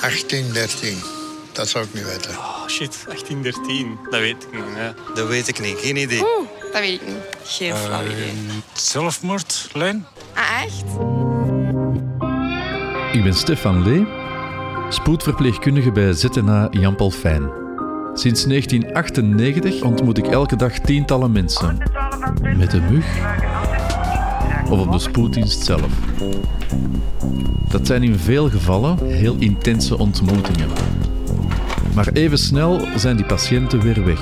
1813. Dat zou ik niet weten. Oh shit, 1813. Dat weet ik niet. Hè. Dat weet ik niet, geen idee. Oeh, dat weet ik niet. Geen flauw idee. Zelfmoordlijn? Ah, echt? Ik ben Stefan Lee, spoedverpleegkundige bij ZNA Jan Paul Fijn. Sinds 1998 ontmoet ik elke dag tientallen mensen. Met een mug of op de spoeddienst zelf. Dat zijn in veel gevallen heel intense ontmoetingen. Maar even snel zijn die patiënten weer weg.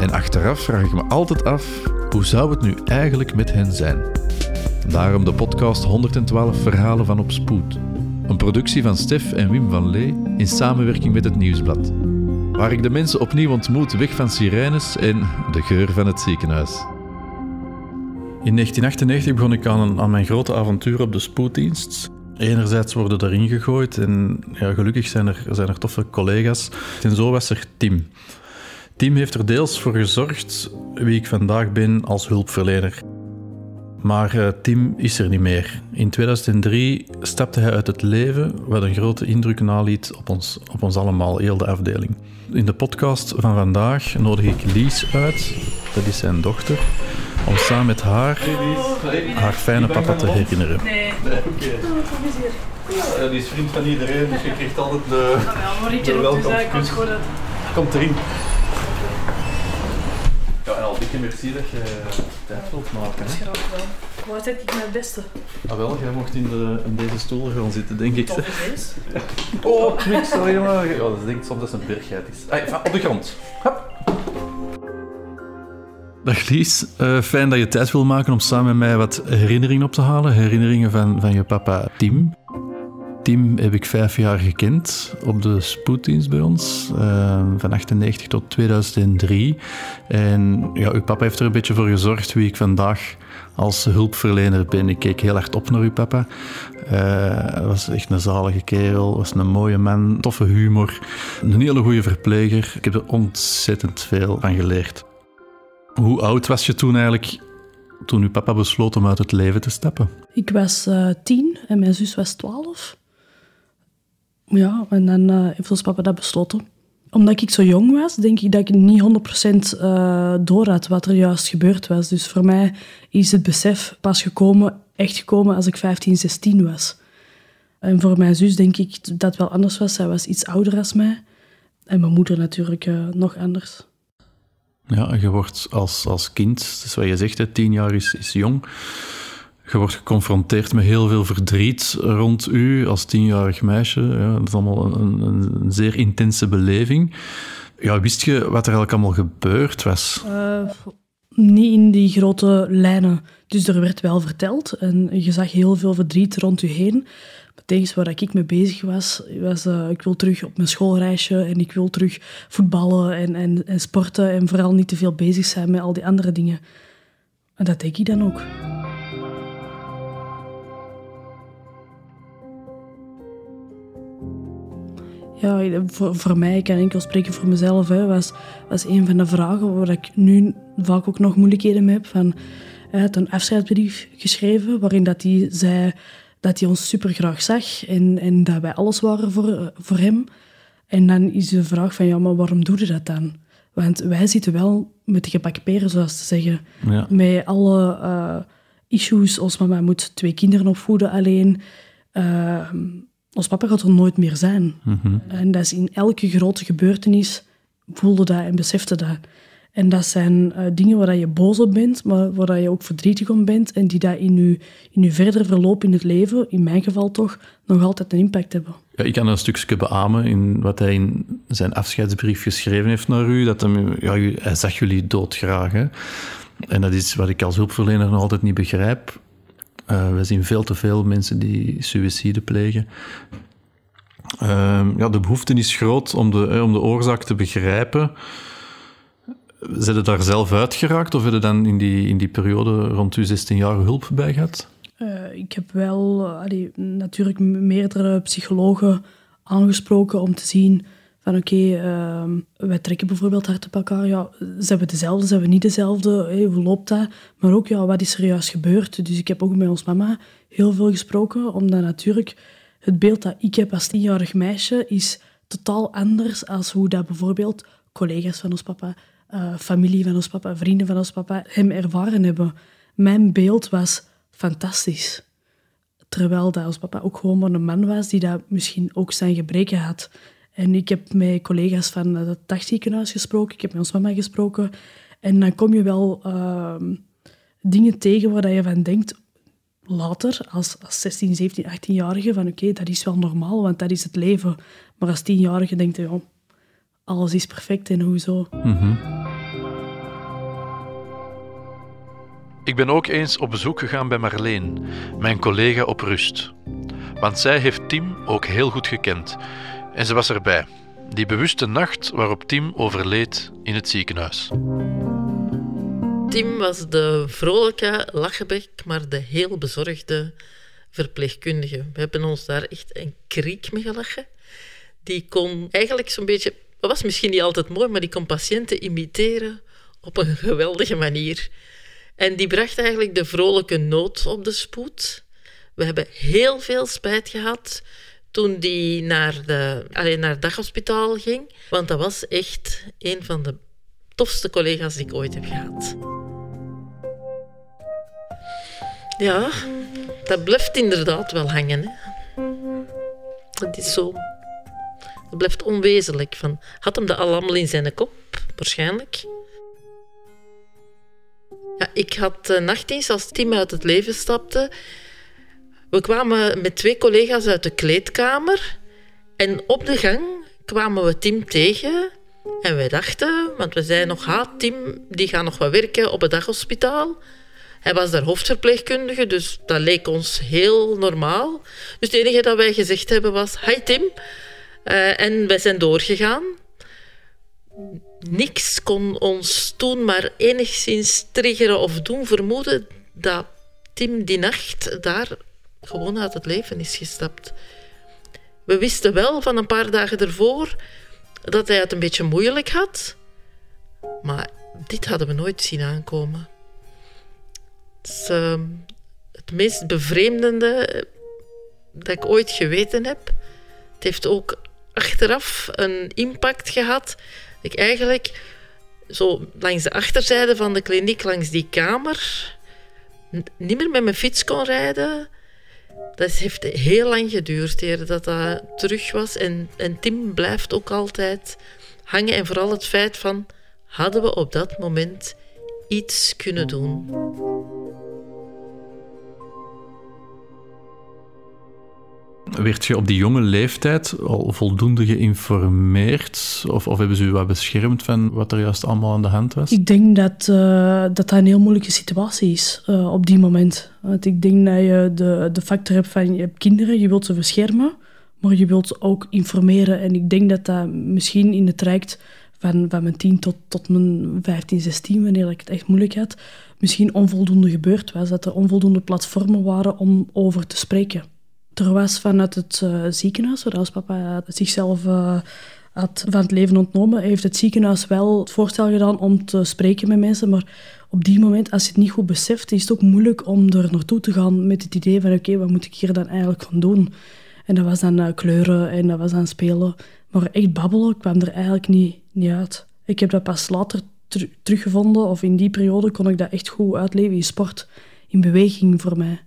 En achteraf vraag ik me altijd af, hoe zou het nu eigenlijk met hen zijn? Daarom de podcast 112 Verhalen van op Spoed. Een productie van Stef en Wim van Lee in samenwerking met het Nieuwsblad. Waar ik de mensen opnieuw ontmoet weg van sirenes en de geur van het ziekenhuis. In 1998 begon ik aan, mijn grote avontuur op de spoeddienst. Enerzijds worden erin gegooid en ja, gelukkig zijn er, zijn er toffe collega's. En zo was er Tim. Tim heeft er deels voor gezorgd wie ik vandaag ben als hulpverlener. Maar uh, Tim is er niet meer. In 2003 stapte hij uit het leven, wat een grote indruk naliet op ons, op ons allemaal, heel de afdeling. In de podcast van vandaag nodig ik Lies uit, dat is zijn dochter, om samen met haar haar fijne papa te herinneren. Nee. die is vriend van iedereen, dus je krijgt altijd de, Ja, maar ik er ook, dus dat... Komt erin. Ja, en al dikke merci dat je tijd wilt maken. Hè? Graag gedaan. Wat heb ik mijn beste? Ah wel, jij mocht in, de, in deze stoel gaan zitten, denk ik. Top is. Oh, niks, sorry maar. Ja, dat denk ik soms dat het een bergheid is. Ay, op de grond. Hop. Dag Lies, Eh, fijn dat je tijd wil maken om samen met mij wat herinneringen op te halen. Herinneringen van, van je papa Tim. Tim heb ik vijf jaar gekend op de spoeddienst bij ons, eh, van 98 tot 2003. En ja, uw papa heeft er een beetje voor gezorgd wie ik vandaag als hulpverlener ben. Ik keek heel hard op naar uw papa. Eh, Hij was echt een zalige kerel, was een mooie man, toffe humor, een hele goede verpleger. Ik heb er ontzettend veel van geleerd. Hoe oud was je toen eigenlijk, toen uw papa besloot om uit het leven te stappen? Ik was eh, tien en mijn zus was twaalf. Ja, en dan eh, heeft ons papa dat besloten. Omdat ik zo jong was, denk ik dat ik niet 100% eh door had wat er juist gebeurd was. Dus voor mij is het besef pas gekomen, echt gekomen als ik 15, 16 was. En voor mijn zus denk ik dat het wel anders was. Zij was iets ouder als mij. En mijn moeder natuurlijk eh, nog anders. Ja, je wordt als, als kind, is wat je zegt, hè, tien jaar is, is jong. Je wordt geconfronteerd met heel veel verdriet rond u als tienjarig meisje. Ja, dat is allemaal een, een, een zeer intense beleving. Ja, wist je wat er eigenlijk allemaal gebeurd was? Eh, niet in die grote lijnen. Dus er werd wel verteld en je zag heel veel verdriet rond je heen. Maar tegen waar ik mee bezig was, was eh, ik wil terug op mijn schoolreisje en ik wil terug voetballen en, en, en sporten en vooral niet te veel bezig zijn met al die andere dingen. En dat deed ik dan ook. Ja, voor, voor mij, ik kan enkel spreken voor mezelf, hè, was, was een van de vragen waar ik nu vaak ook nog moeilijkheden mee heb. Van, hij had een afscheidsbrief geschreven waarin dat hij zei dat hij ons super graag zag en, en dat wij alles waren voor, voor hem. En dan is de vraag van, ja, maar waarom doe je dat dan? Want wij zitten wel met de gebakken peren, zoals te zeggen. Ja. Met alle eh, issues. Ons mama moet twee kinderen opvoeden alleen. Eh, ons papa gaat er nooit meer zijn. En dat is in elke grote gebeurtenis voelde dat en besefte dat. En dat zijn eh, dingen waar je boos op bent, maar waar je ook verdrietig om bent en die dat in je, in je verder verloop in het leven, in mijn geval toch, nog altijd een impact hebben. Ja, ik kan een stukje beamen in wat hij in zijn afscheidsbrief geschreven heeft naar u. Dat hem, ja, hij zag jullie doodgraag. En dat is wat ik als hulpverlener nog altijd niet begrijp. Eh, we zien veel te veel mensen die suïcide plegen. Ehm, ja, de behoefte is groot om de, om de oorzaak te begrijpen. Zijn je daar zelf uitgeraakt of heb je dan in die, in die periode rond uw 16 jaar hulp bij gehad? Eh, ik heb wel eh, natuurlijk meerdere psychologen aangesproken om te zien van oké, ehm, wij trekken bijvoorbeeld hard op elkaar. Ja, zijn we dezelfde, zijn we niet dezelfde? Hoe loopt dat? Maar ook, ja, wat is er juist gebeurd? Dus ik heb ook met ons mama heel veel gesproken, omdat natuurlijk het beeld dat ik heb als tienjarig meisje is totaal anders als hoe dat bijvoorbeeld collega's van ons papa, uh, familie van ons papa, vrienden van ons papa hem ervaren hebben. Mijn beeld was fantastisch. Terwijl dat ons papa ook gewoon maar een man was die dat misschien ook zijn gebreken had. En ik heb met collega's van het dagziekenhuis gesproken, ik heb met ons mama gesproken. En dan kom je wel uh, dingen tegen waar je van denkt, later, als, als 16, 17, 18-jarige, van oké, dat is wel normaal, want dat is het leven. Maar als 10-jarige denkt je, ja, alles is perfect en hoezo. Mm Ik ben ook eens op bezoek gegaan bij Marleen, mijn collega op rust. Want zij heeft Tim ook heel goed gekend. En ze was erbij. Die bewuste nacht waarop Tim overleed in het ziekenhuis. Tim was de vrolijke lachebek, maar de heel bezorgde verpleegkundige. We hebben ons daar echt een kriek mee gelachen. Die kon eigenlijk zo'n beetje... Dat was misschien niet altijd mooi, maar die kon patiënten imiteren op een geweldige manier. En die bracht eigenlijk de vrolijke noot op de spoed. We hebben heel veel spijt gehad toen die naar, de, alleen naar het daghospitaal ging. Want dat was echt een van de tofste collega's die ik ooit heb gehad. Ja, dat blijft inderdaad wel hangen. Hè. Is zo. Dat blijft onwezenlijk. Van, had hem dat allemaal in zijn kop? Waarschijnlijk. Ja, ik had uh, nachtdienst als Tim uit het leven stapte. We kwamen met twee collega's uit de kleedkamer. En op de gang kwamen we Tim tegen. En wij dachten, want we zeiden nog, ha, Tim die gaat nog wat werken op het daghospitaal. Hij was daar hoofdverpleegkundige, dus dat leek ons heel normaal. Dus het enige dat wij gezegd hebben was, hi Tim. Uh, en wij zijn doorgegaan. Niks kon ons toen maar enigszins triggeren of doen vermoeden dat Tim die nacht daar gewoon uit het leven is gestapt. We wisten wel van een paar dagen ervoor dat hij het een beetje moeilijk had, maar dit hadden we nooit zien aankomen. Het is ehm, het meest bevreemdende dat ik ooit geweten heb. Het heeft ook achteraf een impact gehad. Ik eigenlijk zo langs de achterzijde van de kliniek, langs die kamer, niet meer met mijn fiets kon rijden. Dat heeft heel lang geduurd eer dat dat terug was. En, en Tim blijft ook altijd hangen. En vooral het feit van, hadden we op dat moment iets kunnen doen? Werd je op die jonge leeftijd al voldoende geïnformeerd? Of, of hebben ze u wat beschermd van wat er juist allemaal aan de hand was? Ik denk dat uh, dat, een heel moeilijke situatie is uh, op die moment. Want ik denk dat je de, de factor hebt van je hebt kinderen, je wilt ze beschermen, maar je wilt ook informeren. En ik denk dat dat misschien in het traject van, van mijn 10 tot, tot mijn 15, 16, wanneer ik het echt moeilijk had, misschien onvoldoende gebeurd was. Dat er onvoldoende platformen waren om over te spreken er was vanuit het uh, ziekenhuis, als papa zichzelf uh, had van het leven ontnomen, heeft het ziekenhuis wel het voorstel gedaan om te spreken met mensen. Maar op die moment, als je het niet goed beseft, is het ook moeilijk om er naartoe te gaan met het idee van oké, wat moet ik hier dan eigenlijk gaan doen? En dat was dan uh, kleuren en dat was dan spelen. Maar echt babbelen kwam er eigenlijk niet, niet uit. Ik heb dat pas later teruggevonden, of in die periode kon ik dat echt goed uitleven in sport, in beweging voor mij.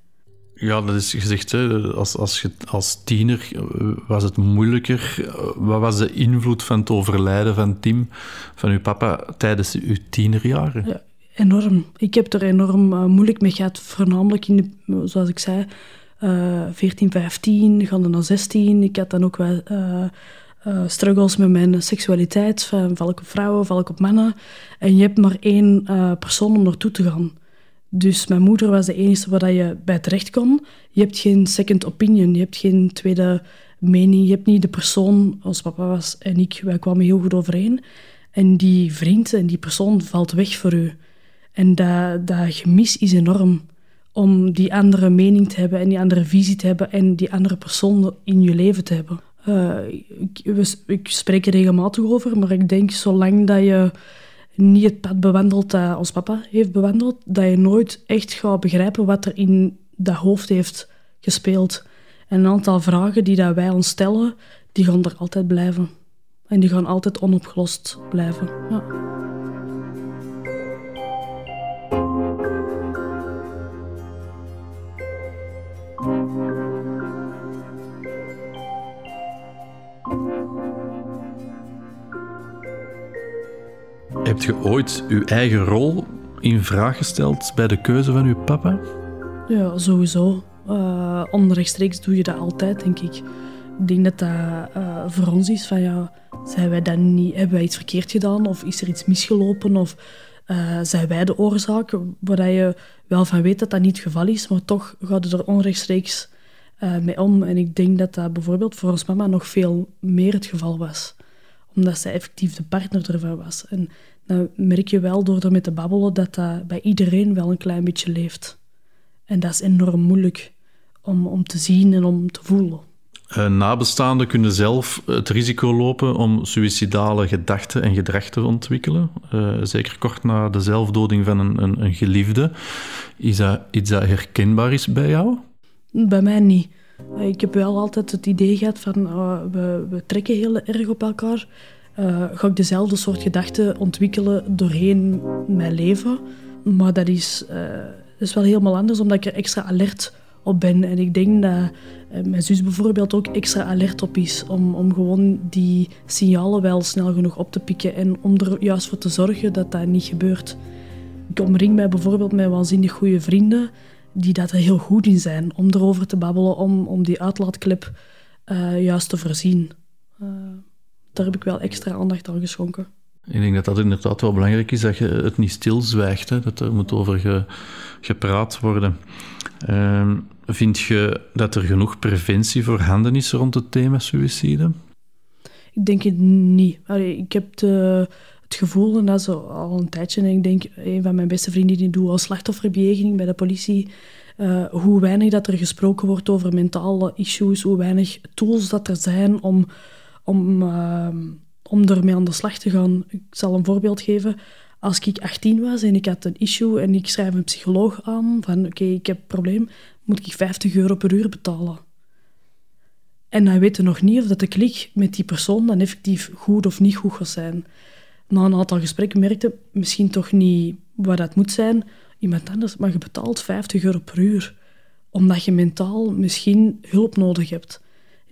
Ja, dat is gezegd. Hè. Als, als, je, als tiener eh, was het moeilijker. Wat was de invloed van het overlijden van Tim, van uw papa, tijdens uw tienerjaren? Ja, enorm. Ik heb er enorm uh, moeilijk mee gehad. Voornamelijk, in de, zoals ik zei, uh, 14, 15, gaan naar 16. Ik had dan ook wel struggles met mijn seksualiteit. Van, val ik op vrouwen, val ik op mannen? En je hebt maar één persoon om naartoe te gaan. Dus mijn moeder was de enige waar je bij terecht kon. Je hebt geen second opinion, je hebt geen tweede mening. Je hebt niet de persoon, als papa was en ik, wij kwamen heel goed overeen. En die vriend en die persoon valt weg voor u. En dat, dat gemis is enorm om die andere mening te hebben en die andere visie te hebben en die andere persoon in je leven te hebben. Uh, ik, ik spreek er regelmatig over, maar ik denk zolang dat je niet het pad bewandelt dat ons papa heeft bewandeld, dat je nooit echt gaat begrijpen wat er in dat hoofd heeft gespeeld. En een aantal vragen die dat wij ons stellen, die gaan er altijd blijven. En die gaan altijd onopgelost blijven. Ja. Je ooit uw eigen rol in vraag gesteld bij de keuze van uw papa? Ja, sowieso. Uh, onrechtstreeks doe je dat altijd, denk ik. Ik denk dat dat uh, voor ons is van ja, zijn wij dan niet, hebben wij iets verkeerd gedaan of is er iets misgelopen of uh, zijn wij de oorzaak? Waar je wel van weet dat dat niet het geval is, maar toch gaat het er onrechtstreeks mee om. En ik denk dat dat bijvoorbeeld voor ons mama nog veel meer het geval was omdat zij effectief de partner ervan was. En dan merk je wel door ermee te babbelen dat dat bij iedereen wel een klein beetje leeft. En dat is enorm moeilijk om, om te zien en om te voelen. Uh, nabestaanden kunnen zelf het risico lopen om suïcidale gedachten en gedrag te ontwikkelen. Uh, zeker kort na de zelfdoding van een, een, een, geliefde. Is dat iets dat herkenbaar is bij jou? Bij mij niet. Ik heb wel altijd het idee gehad van uh, we, we, trekken heel erg op elkaar. Uh, ga ik dezelfde soort gedachten ontwikkelen doorheen mijn leven. Maar dat is, uh, is wel helemaal anders, omdat ik er extra alert op ben. En ik denk dat mijn zus bijvoorbeeld ook extra alert op is. Om, om gewoon die signalen wel snel genoeg op te pikken. En om er juist voor te zorgen dat dat niet gebeurt. Ik omring mij bijvoorbeeld met waanzinnig goede vrienden die dat heel goed in zijn om erover te babbelen, om, om die uitlaatklep juist te voorzien. Uh, daar heb ik wel extra aandacht aan geschonken. Ik denk dat dat inderdaad wel belangrijk is, dat je het niet stilzwijgt, hè, dat er moet over ge, gepraat worden. Uh, vind je dat er genoeg preventie voorhanden is rond het thema suïcide? Ik denk het niet. Allee, ik heb de, het gevoel, en dat is al een tijdje, en ik denk, een van mijn beste vrienden die doet al slachtofferbejegening bij de politie, uh, hoe weinig dat er gesproken wordt over mentale issues, hoe weinig tools dat er zijn om, om, uh, om ermee aan de slag te gaan. Ik zal een voorbeeld geven. Als ik 18 was en ik had een issue en ik schrijf een psycholoog aan van oké, ik heb een probleem, moet ik 50 euro per uur betalen. En dan weten nog niet of dat de klik met die persoon dan effectief goed of niet goed gaat zijn na een aantal gesprekken merkte misschien toch niet wat dat moet zijn. Iemand anders, maar je betaalt 50 euro per uur. Omdat je mentaal misschien hulp nodig hebt.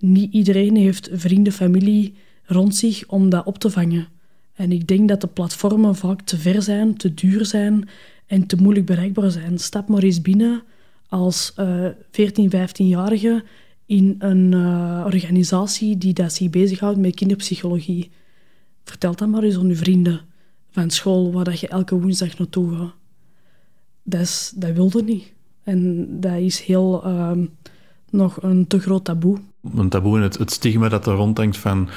Niet iedereen heeft vrienden, familie rond zich om dat op te vangen. En ik denk dat de platformen vaak te ver zijn, te duur zijn en te moeilijk bereikbaar zijn. Stap maar eens binnen als uh, 14, 15-jarige in een uh, organisatie die dat zich bezighoudt met kinderpsychologie. Vertel dat maar eens aan je vrienden van school, waar dat je elke woensdag naartoe gaat. Dat, dat wilde niet. En dat is heel uh, nog een te groot taboe. Een taboe en het, het stigma dat er rondhangt van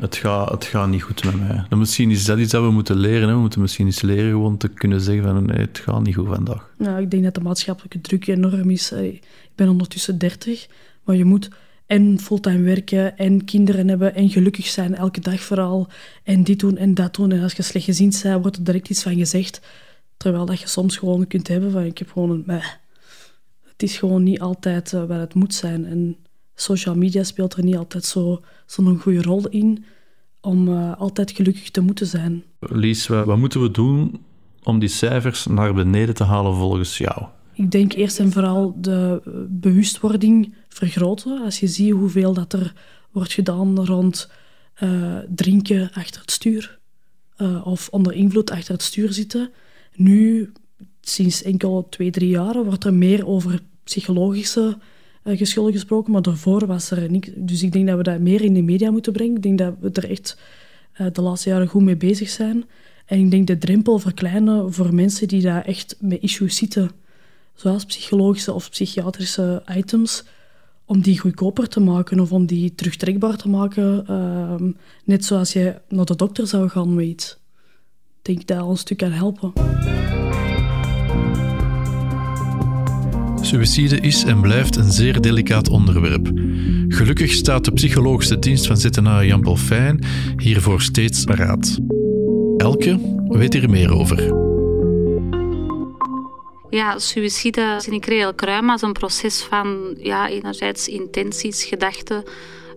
het gaat, het gaat niet goed met mij. Dan misschien is dat iets dat we moeten leren. Hè? We moeten misschien eens leren gewoon te kunnen zeggen van nee, het gaat niet goed vandaag. Nou, ik denk dat de maatschappelijke druk enorm is. Ik ben ondertussen 30, maar je moet en fulltime werken en kinderen hebben en gelukkig zijn elke dag vooral en dit doen en dat doen. En als je slecht gezien bent, wordt er direct iets van gezegd. Terwijl dat je soms gewoon kunt hebben van ik heb gewoon een. Het is gewoon niet altijd uh, waar het moet zijn. En social media speelt er niet altijd zo'n zo goede rol in om uh, altijd gelukkig te moeten zijn. Lies, wat, moeten we doen om die cijfers naar beneden te halen volgens jou? Ik denk eerst en vooral de bewustwording vergroten. Als je ziet hoeveel dat er wordt gedaan rond uh, drinken achter het stuur uh, of onder invloed achter het stuur zitten. Nu, sinds enkel twee, drie jaar, wordt er meer over psychologische uh, geschulden gesproken, maar daarvoor was er niks. Dus ik denk dat we dat meer in de media moeten brengen. Ik denk dat we er echt de laatste jaren goed mee bezig zijn. En ik denk de drempel verkleinen voor mensen die daar echt met issues zitten zoals psychologische of psychiatrische items, om die goedkoper te maken of om die terugtrekbaar te maken. Uh, net zoals je naar de dokter zou gaan met iets. Ik denk dat een stuk kan helpen. Suïcide is en blijft een zeer delicaat onderwerp. Gelukkig staat de psychologische dienst van ZNA Jan Paul Fijn hiervoor steeds paraat. Elke weet hier meer over. Ja, suïcide zie ik redelijk ruim als een proces van ja, enerzijds intenties, gedachten,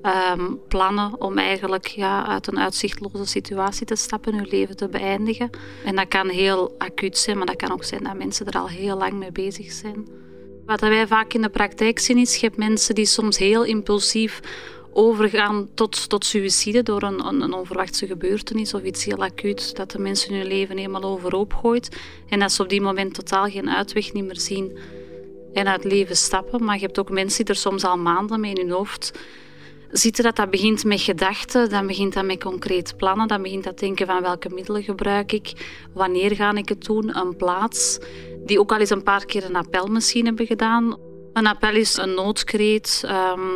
ehm, plannen om eigenlijk ja, uit een uitzichtloze situatie te stappen, hun leven te beëindigen. En dat kan heel acuut zijn, maar dat kan ook zijn dat mensen er al heel lang mee bezig zijn. Wat wij vaak in de praktijk zien is, je hebt mensen die soms heel impulsief overgaan tot, tot suïcide door een, een, een, onverwachte gebeurtenis of iets heel acuut dat de mensen hun leven helemaal overhoop gooit. En dat ze op die moment totaal geen uitweg niet meer zien en uit leven stappen. Maar je hebt ook mensen die er soms al maanden mee in hun hoofd zitten. Dat dat begint met gedachten, dan begint dat met concrete plannen, dan begint dat denken van welke middelen gebruik ik, wanneer ga ik het doen, een plaats. Die ook al eens een paar keer een appel misschien hebben gedaan. Een appel is een noodkreet. Ehm,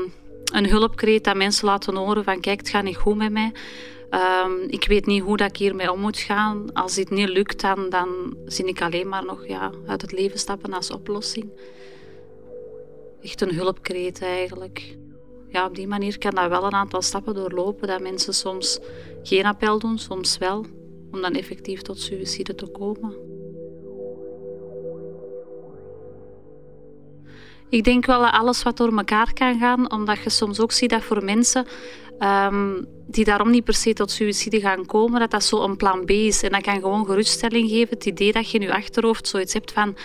een hulpkreet dat mensen laten horen van kijk, het gaat niet goed met mij. Um, ik weet niet hoe dat ik hiermee om moet gaan. Als dit niet lukt, dan, dan zie ik alleen maar nog ja, uit het leven stappen als oplossing. Echt een hulpkreet eigenlijk. Ja, op die manier kan dat wel een aantal stappen doorlopen. Dat mensen soms geen appel doen, soms wel. Om dan effectief tot suïcide te komen. Ik denk wel dat alles wat door elkaar kan gaan, omdat je soms ook ziet dat voor mensen um, die daarom niet per se tot suïcide gaan komen, dat dat zo een plan B is. En dat kan gewoon geruststelling geven. Het idee dat je in je achterhoofd zoiets hebt van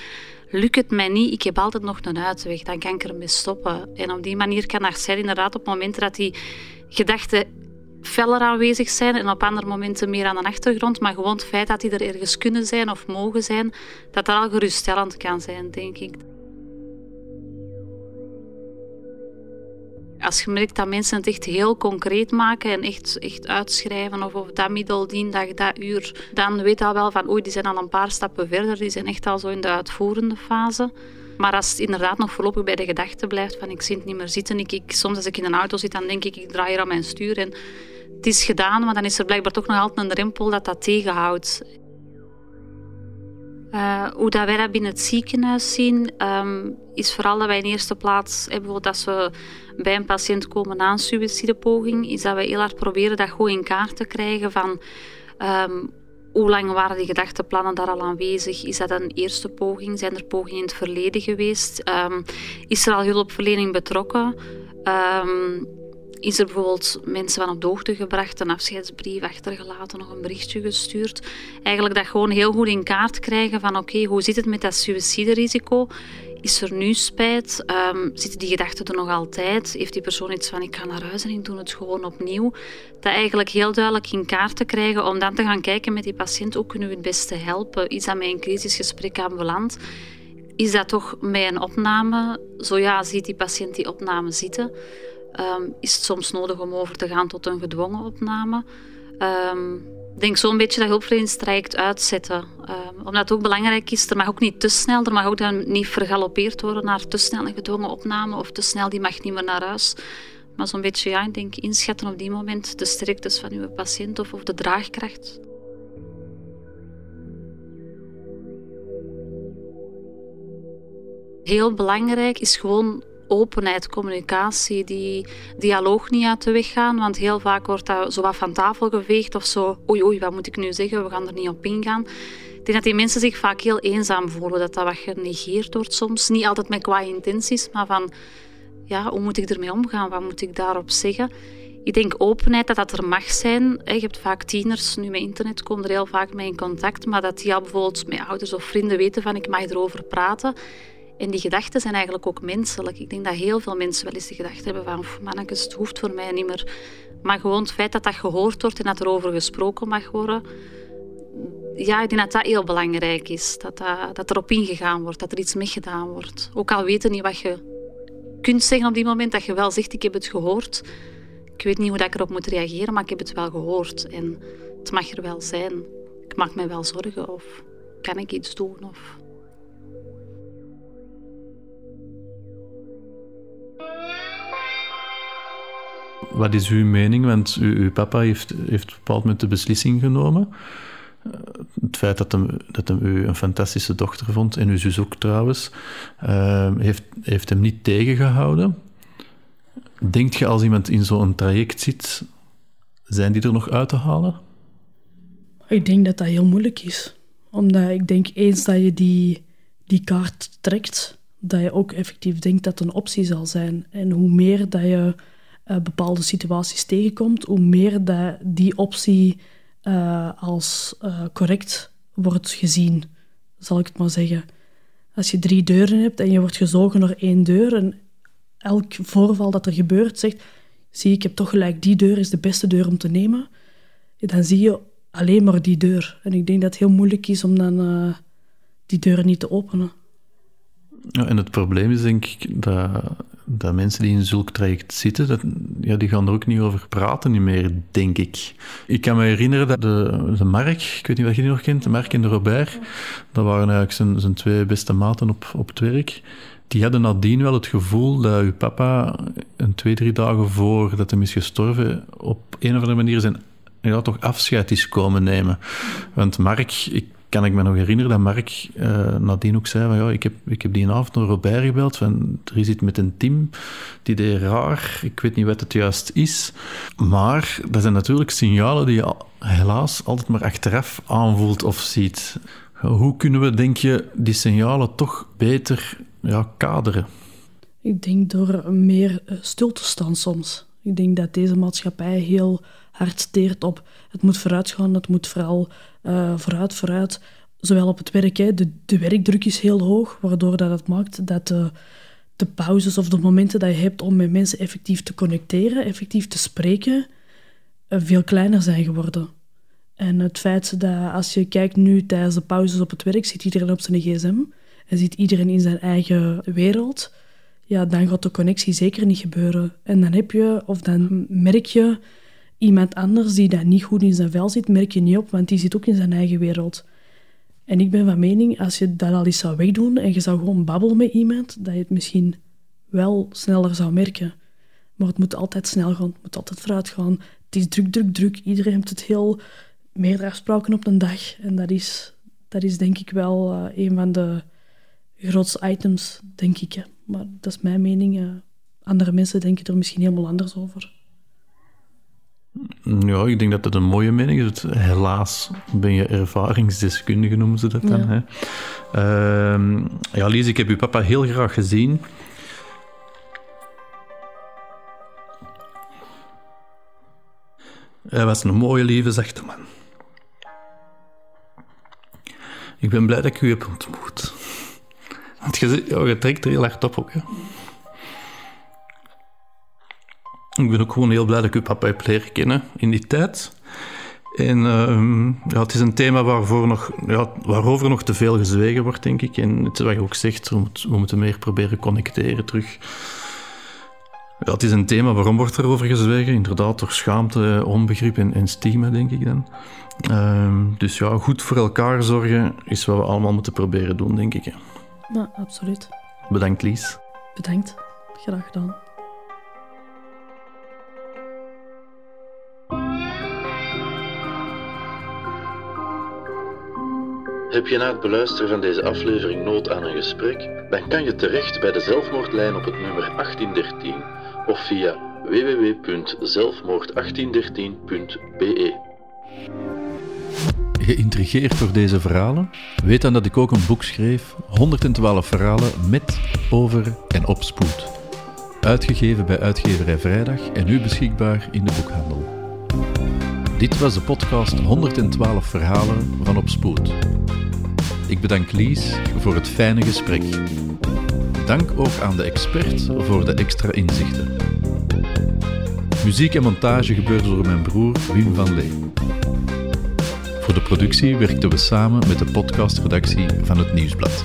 lukt het mij niet, ik heb altijd nog een uitweg, dan kan ik ermee stoppen. En op die manier kan zijn inderdaad op momenten dat die gedachten feller aanwezig zijn en op andere momenten meer aan de achtergrond. Maar gewoon het feit dat die er ergens kunnen zijn of mogen zijn, dat dat al geruststellend kan zijn, denk ik. Als je merkt dat mensen het echt heel concreet maken en echt, echt uitschrijven of, of dat middel dient, dat, dat uur, dan weet al wel van oei, die zijn al een paar stappen verder, die zijn echt al zo in de uitvoerende fase. Maar als het inderdaad nog voorlopig bij de gedachte blijft van ik zie niet meer zitten, ik, ik, soms als ik in een auto zit, dan denk ik ik draai hier aan mijn stuur en het is gedaan, maar dan is er blijkbaar toch nog altijd een drempel dat dat tegenhoudt. Uh, hoe dat wij dat binnen het ziekenhuis zien, um, is vooral dat wij in eerste plaats, bijvoorbeeld als we bij een patiënt komen na een suïcidepoging, is dat we heel hard proberen dat goed in kaart te krijgen van um, hoe lang waren die gedachtenplannen daar al aanwezig? Is dat een eerste poging? Zijn er pogingen in het verleden geweest? Um, is er al hulpverlening betrokken? Is er bijvoorbeeld mensen van op de hoogte gebracht, een afscheidsbrief achtergelaten, nog een berichtje gestuurd. Eigenlijk dat gewoon heel goed in kaart krijgen van oké, hoe zit het met dat suïciderisico? Is er nu spijt? Um, zitten die gedachten er nog altijd? Heeft die persoon iets van ik ga naar huis en ik doe het gewoon opnieuw? Dat eigenlijk heel duidelijk in kaart te krijgen om dan te gaan kijken met die patiënt hoe kunnen we het beste helpen? Is dat met een crisisgesprek ambulant? Is dat toch met een opname? Zo ja, ziet die patiënt die opname zitten. Um, is het soms nodig om over te gaan tot een gedwongen opname? Um, ik denk zo'n beetje dat hulpverleningstraject uitzetten. Um, omdat het ook belangrijk is, er mag ook niet te snel, er mag ook dan niet vergalopeerd worden naar te snel een gedwongen opname of te snel, die mag niet meer naar huis. Maar zo'n beetje, ja, ik denk inschatten op die moment de sterktes van uw patiënt of, of de draagkracht. Heel belangrijk is gewoon openheid, communicatie, die dialoog niet uit de weg gaan. Want heel vaak wordt dat zo wat van tafel geveegd of zo. Oei, oei, wat moet ik nu zeggen? We gaan er niet op ingaan. Ik denk dat die mensen zich vaak heel eenzaam voelen. Dat dat wat genegeerd wordt soms. Niet altijd met qua intenties, maar van... Ja, hoe moet ik ermee omgaan? Wat moet ik daarop zeggen? Ik denk openheid, dat dat er mag zijn. Je hebt vaak tieners, nu met internet komen er heel vaak mee in contact, maar dat die al bijvoorbeeld met ouders of vrienden weten van ik mag erover praten. En die gedachten zijn eigenlijk ook menselijk. Ik denk dat heel veel mensen wel eens de gedachte hebben van... mannetjes, het hoeft voor mij niet meer. Maar gewoon het feit dat dat gehoord wordt en dat er over gesproken mag worden... Ja, ik denk dat dat heel belangrijk is. Dat, dat, dat erop ingegaan wordt, dat er iets mee gedaan wordt. Ook al weten niet wat je kunt zeggen op die moment, dat je wel zegt, ik heb het gehoord. Ik weet niet hoe dat ik erop moet reageren, maar ik heb het wel gehoord. En het mag er wel zijn. Ik mag me wel zorgen of kan ik iets doen of... Wat is uw mening? Want uw, papa heeft, heeft bepaald moment de beslissing genomen. Eh, het feit dat hem, dat hem u een fantastische dochter vond, en uw zus ook trouwens, uh, heeft, heeft hem niet tegengehouden. Denkt je als iemand in zo'n traject zit, zijn die er nog uit te halen? Ik denk dat dat heel moeilijk is. Omdat ik denk eens dat je die, die kaart trekt, dat je ook effectief denkt dat het een optie zal zijn. En hoe meer dat je uh, bepaalde situaties tegenkomt, hoe meer dat die optie uh, als uh, correct wordt gezien, zal ik het maar zeggen. Als je drie deuren hebt en je wordt gezogen naar één deur en elk voorval dat er gebeurt zegt, zie ik heb toch gelijk, die deur is de beste deur om te nemen, dan zie je alleen maar die deur. En ik denk dat het heel moeilijk is om dan die deuren niet te openen. En het probleem is denk ik dat, dat mensen die in zulk traject zitten, dat, ja, die gaan er ook niet over praten niet meer, denk ik. Ik kan me herinneren dat de, de Mark, ik weet niet of je die nog kent, de Mark en de Robert, dat waren eigenlijk zijn, zijn twee beste maten op, op het werk. Die hadden nadien wel het gevoel dat uw papa een twee, drie dagen voordat hij is gestorven, op een of andere manier zijn ja, toch afscheid is komen nemen. Want Mark, ik kan ik me nog herinneren dat Mark uh, nadien ook zei van ja, ik heb, ik heb die avond naar Robert gebeld van er is iets met een team, die deed raar, ik weet niet wat het juist is. Maar dat zijn natuurlijk signalen die je helaas altijd maar achteraf aanvoelt of ziet. Hoe kunnen we, denk je, die signalen toch beter ja, kaderen? Ik denk door meer eh, stil te staan soms. Ik denk dat deze maatschappij heel hard steert op het moet vooruit gaan, het moet vooral uh, vooruit, vooruit. Zowel op het werk, hè. De, de werkdruk is heel hoog, waardoor dat het maakt dat de, de pauzes of de momenten dat je hebt om met mensen effectief te connecteren, effectief te spreken, uh, veel kleiner zijn geworden. En het feit dat als je kijkt nu tijdens de pauzes op het werk, zit iedereen op zijn gsm en zit iedereen in zijn eigen wereld, ja, dan gaat de connectie zeker niet gebeuren. En dan heb je, of dan merk je Iemand anders die dat niet goed in zijn vel zit, merk je niet op, want die zit ook in zijn eigen wereld. En ik ben van mening, als je dat al eens zou wegdoen en je zou gewoon babbelen met iemand, dat je het misschien wel sneller zou merken. Maar het moet altijd snel gaan, het moet altijd vooruit gaan. Het is druk, druk, druk. Iedereen heeft het heel meerdere afspraken op een dag. En dat is, dat is denk ik wel uh, een van de grootste items, denk ik. Maar dat is mijn mening. Andere mensen denken er misschien helemaal anders over. Ja, ik denk dat dat een mooie mening is. Helaas ben je ervaringsdeskundige, noemen ze dat dan. Ja. Hè? Uh, ja, Lies, ik heb uw papa heel graag gezien. Hij was een mooie, lieve, zachte man. Ik ben blij dat ik u heb ontmoet. Want je, ja, je trekt er heel hard op ook, hè? Ik ben ook gewoon heel blij dat ik uw papa heb leren kennen in die tijd. En uh, ja, het is een thema waarvoor nog, ja, waarover nog te veel gezwegen wordt, denk ik. En het is wat je ook zegt, we, moeten meer proberen connecteren terug. Ja, het is een thema, waarom wordt er over gezwegen? Inderdaad, door schaamte, onbegrip en, stigma, denk ik dan. Uh, dus ja, goed voor elkaar zorgen is wat we allemaal moeten proberen doen, denk ik. Ja, absoluut. Bedankt, Lies. Bedankt. Graag gedaan. Heb je na het beluisteren van deze aflevering nood aan een gesprek? Dan kan je terecht bij de zelfmoordlijn op het nummer 1813 of via www.zelfmoord1813.be. Geïntrigeerd door deze verhalen? Weet dan dat ik ook een boek schreef, 112 verhalen met, over en op spoed. Uitgegeven bij Uitgeverij Vrijdag en nu beschikbaar in de boekhandel. Dit was de podcast 112 verhalen van Op Spoed. Ik bedank Lies voor het fijne gesprek. Dank ook aan de expert voor de extra inzichten. Muziek en montage gebeurde door mijn broer Wim van Lee. Voor de productie werkten we samen met de podcastredactie van het Nieuwsblad.